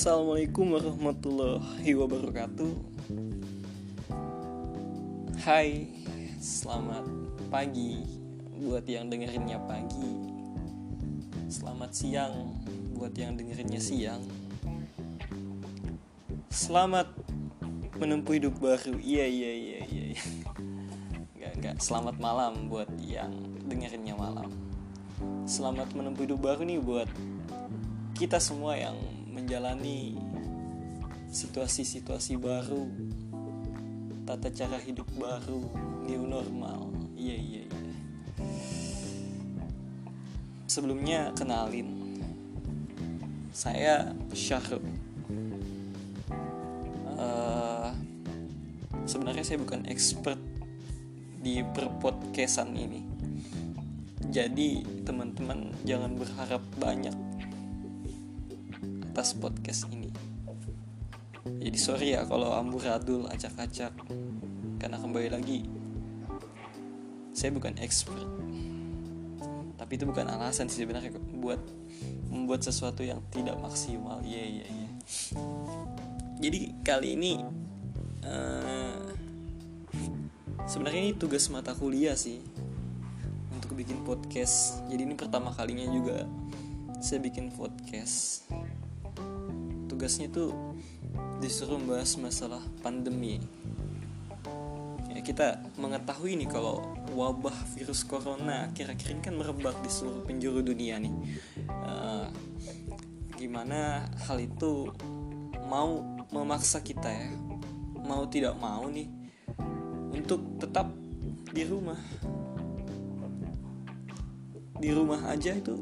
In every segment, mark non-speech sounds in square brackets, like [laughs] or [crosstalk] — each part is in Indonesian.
Assalamualaikum warahmatullahi wabarakatuh. Hai, selamat pagi buat yang dengerinnya pagi. Selamat siang buat yang dengerinnya siang. Selamat menempuh hidup baru. Iya, iya, iya, iya. Gak, gak, selamat malam buat yang dengerinnya malam. Selamat menempuh hidup baru nih buat kita semua yang menjalani situasi-situasi baru tata cara hidup baru new normal. Iya iya iya. Sebelumnya kenalin saya Syahrul. Uh, sebenarnya saya bukan expert di perpodcastan ini. Jadi teman-teman jangan berharap banyak atas podcast ini. Jadi sorry ya kalau amburadul acak-acak. Karena kembali lagi saya bukan expert. Tapi itu bukan alasan sih sebenarnya buat membuat sesuatu yang tidak maksimal. Iya yeah, iya yeah, iya. Yeah. jadi kali ini uh, sebenarnya ini tugas mata kuliah sih untuk bikin podcast. Jadi ini pertama kalinya juga saya bikin podcast tugasnya tuh disuruh membahas masalah pandemi. Ya kita mengetahui nih kalau wabah virus corona kira-kira kan merebak di seluruh penjuru dunia nih. Uh, gimana hal itu mau memaksa kita ya? Mau tidak mau nih untuk tetap di rumah. Di rumah aja itu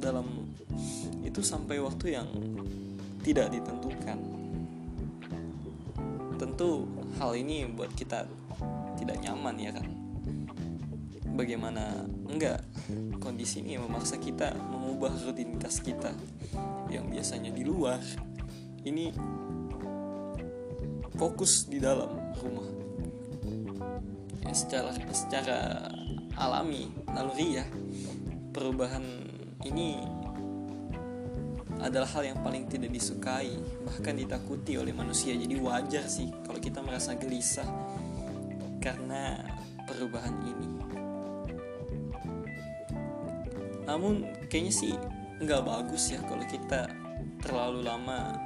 dalam itu sampai waktu yang tidak ditentukan. Tentu hal ini buat kita tidak nyaman ya kan. Bagaimana enggak kondisi ini memaksa kita mengubah rutinitas kita yang biasanya di luar ini fokus di dalam rumah. Ya, secara secara alami naluri ya perubahan ini adalah hal yang paling tidak disukai, bahkan ditakuti oleh manusia. Jadi wajar sih kalau kita merasa gelisah karena perubahan ini. Namun kayaknya sih nggak bagus ya kalau kita terlalu lama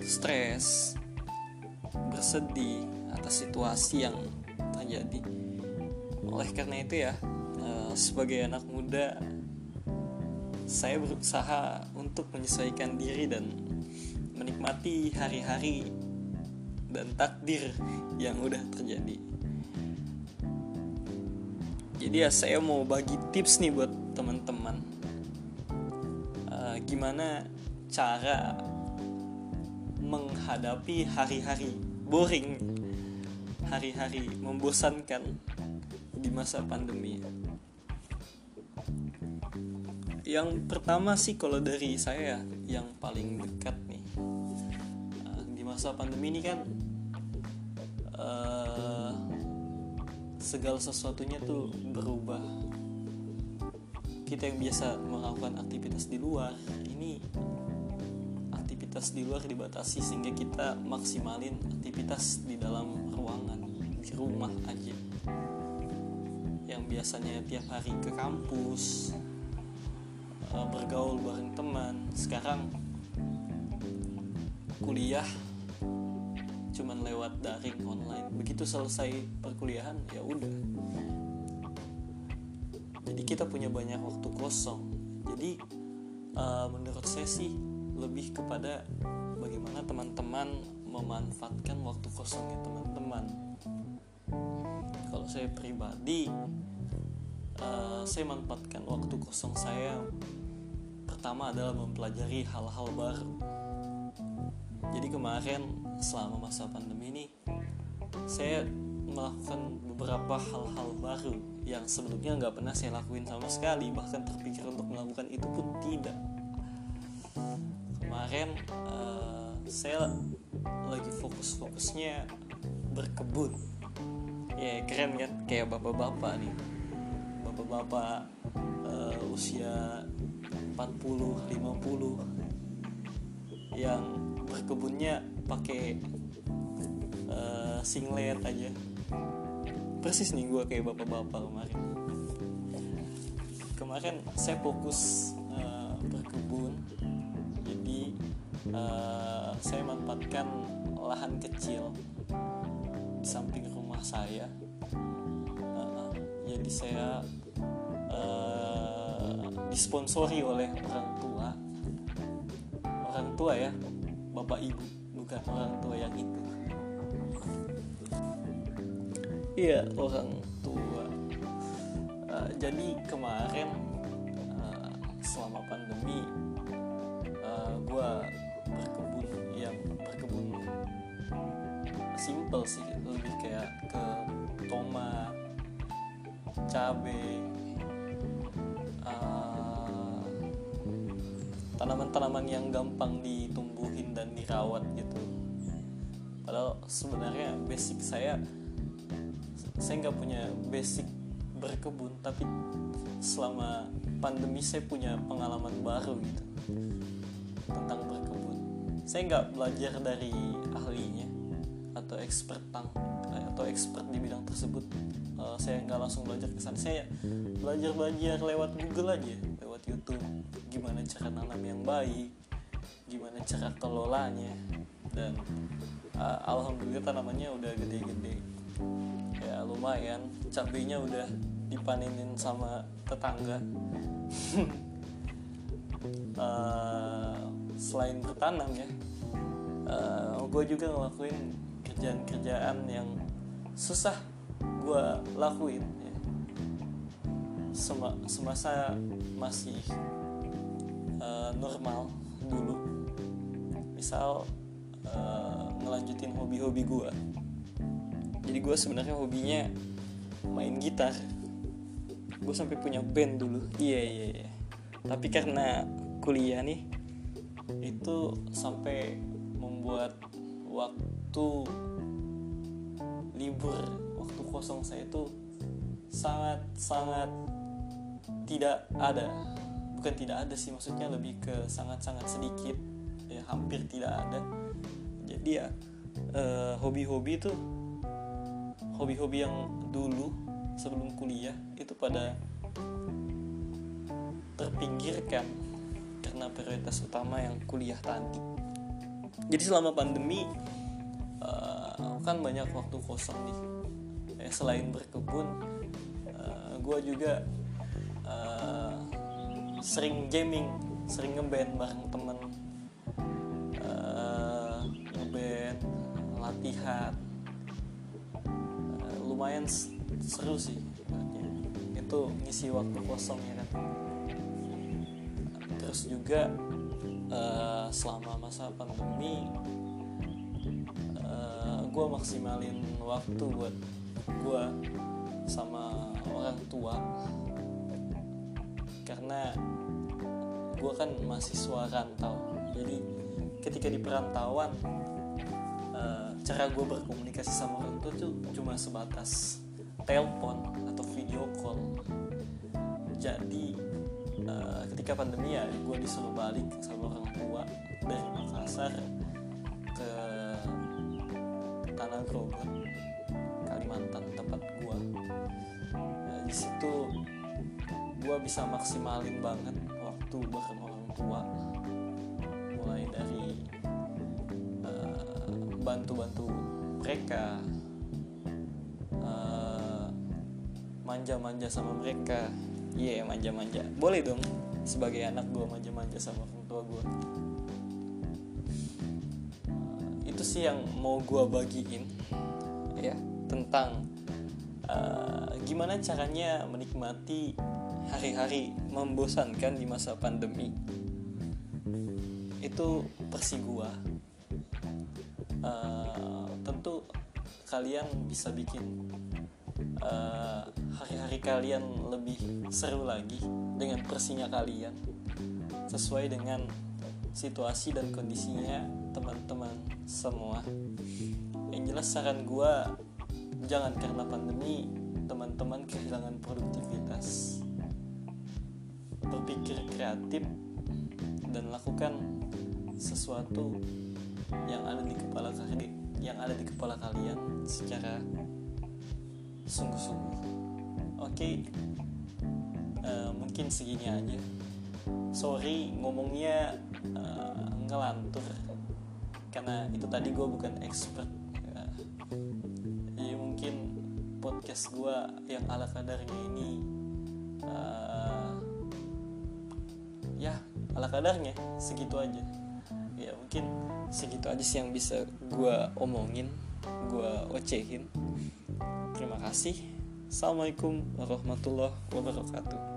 stres, bersedih atas situasi yang terjadi. Oleh karena itu ya, eh, sebagai anak muda saya berusaha untuk menyesuaikan diri dan menikmati hari-hari dan takdir yang udah terjadi. Jadi ya saya mau bagi tips nih buat teman-teman. Uh, gimana cara menghadapi hari-hari boring, hari-hari membosankan di masa pandemi yang pertama sih kalau dari saya yang paling dekat nih. Uh, di masa pandemi ini kan uh, segala sesuatunya tuh berubah. Kita yang biasa melakukan aktivitas di luar ini aktivitas di luar dibatasi sehingga kita maksimalin aktivitas di dalam ruangan di rumah aja. Yang biasanya tiap hari ke kampus bergaul bareng teman. Sekarang kuliah cuman lewat daring online. Begitu selesai perkuliahan ya udah. Jadi kita punya banyak waktu kosong. Jadi uh, menurut saya sih lebih kepada bagaimana teman-teman memanfaatkan waktu kosongnya teman-teman. Kalau saya pribadi uh, saya manfaatkan waktu kosong saya pertama adalah mempelajari hal-hal baru. Jadi kemarin selama masa pandemi ini saya melakukan beberapa hal-hal baru yang sebelumnya nggak pernah saya lakuin sama sekali bahkan terpikir untuk melakukan itu pun tidak. Kemarin uh, saya lagi fokus-fokusnya berkebun. Ya keren kan? Kayak bapak-bapak nih. Bapak-bapak uh, usia 40 50 yang berkebunnya pakai uh, singlet aja. Persis nih gue kayak bapak-bapak kemarin. Kemarin saya fokus uh, berkebun. Jadi uh, saya manfaatkan lahan kecil di samping rumah saya. Uh, jadi saya disponsori oleh orang tua. Orang tua ya bapak ibu bukan orang tua yang itu. Iya orang tua. Uh, jadi kemarin uh, selama pandemi uh, eh, gue berkebun yang berkebun simple sih lebih kayak ke tomat cabe tanaman-tanaman yang gampang ditumbuhin dan dirawat gitu. Padahal sebenarnya basic saya saya nggak punya basic berkebun tapi selama pandemi saya punya pengalaman baru gitu tentang berkebun. Saya nggak belajar dari ahlinya atau expert tang atau expert di bidang tersebut uh, saya nggak langsung belajar ke sana. Saya belajar belajar lewat Google aja lewat YouTube. Gimana cara nanam yang baik gimana cara kelolanya dan uh, alhamdulillah tanamannya udah gede-gede. Ya lumayan. Cabenya udah dipanenin sama tetangga. Uh, [laughs] selain bertanam ya uh, gue juga ngelakuin kerjaan-kerjaan yang susah gue lakuin ya. Sem semasa masih uh, normal dulu. Misal uh, ngelanjutin hobi-hobi gue jadi gue sebenarnya hobinya main gitar. Gue sampai punya band dulu. Iya iya iya. Tapi karena kuliah nih itu sampai membuat waktu libur. Waktu kosong saya itu sangat sangat tidak ada. Bukan tidak ada sih maksudnya lebih ke sangat sangat sedikit. Ya hampir tidak ada. Jadi ya eh, hobi-hobi itu hobi-hobi yang dulu sebelum kuliah itu pada terpinggirkan karena prioritas utama yang kuliah tadi. Jadi selama pandemi uh, kan banyak waktu kosong nih. Eh, selain berkebun uh, eh, gue juga uh, sering gaming sering ngeband bareng temen. Uh, ngeband latihan. Lumayan seru sih. Itu ngisi waktu kosong ya kan. Terus juga uh, selama masa pandemi uh, gue maksimalin waktu buat gue sama orang tua. Karena gue kan mahasiswa rantau. Jadi ketika di perantauan cara gue berkomunikasi sama orang tua tuh cuma sebatas telepon atau video call. Jadi uh, ketika pandemi ya gue disuruh balik sama orang tua dari Makassar ke Grogot Kalimantan tempat gue nah, di situ gue bisa maksimalin banget waktu bareng orang tua. Mulai dari bantu-bantu mereka uh, manja-manja sama mereka. Iya yeah, manja-manja. Boleh dong sebagai anak gue manja-manja sama orang tua gue sih yang mau gue bagiin? Ya tentang uh, gimana caranya menikmati hari-hari membosankan di masa pandemi. Itu persi gua. Uh, tentu kalian bisa bikin eh, hari-hari uh, kalian lebih seru lagi dengan persinya kalian. Sesuai dengan situasi dan kondisinya teman-teman semua. Yang jelas saran gue jangan karena pandemi teman-teman kehilangan produktivitas. Berpikir kreatif dan lakukan sesuatu yang ada di kepala kalian yang ada di kepala kalian secara sungguh-sungguh. Oke uh, mungkin segini aja. Sorry ngomongnya uh, ngelantur. Karena itu tadi gue bukan expert ya. jadi mungkin podcast gue yang ala kadarnya ini uh, ya ala kadarnya segitu aja. Ya mungkin segitu aja sih yang bisa gue omongin gue ocehin. Terima kasih. Assalamualaikum warahmatullahi wabarakatuh